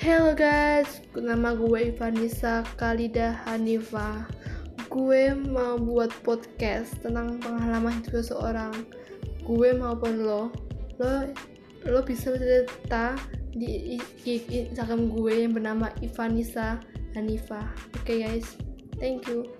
Hello guys, nama gue Ivanisa Kalida Hanifa. Gue mau buat podcast tentang pengalaman hidup seseorang. Gue maupun lo, lo lo bisa cerita di Instagram gue yang bernama Ivanisa Hanifa. Oke okay guys, thank you.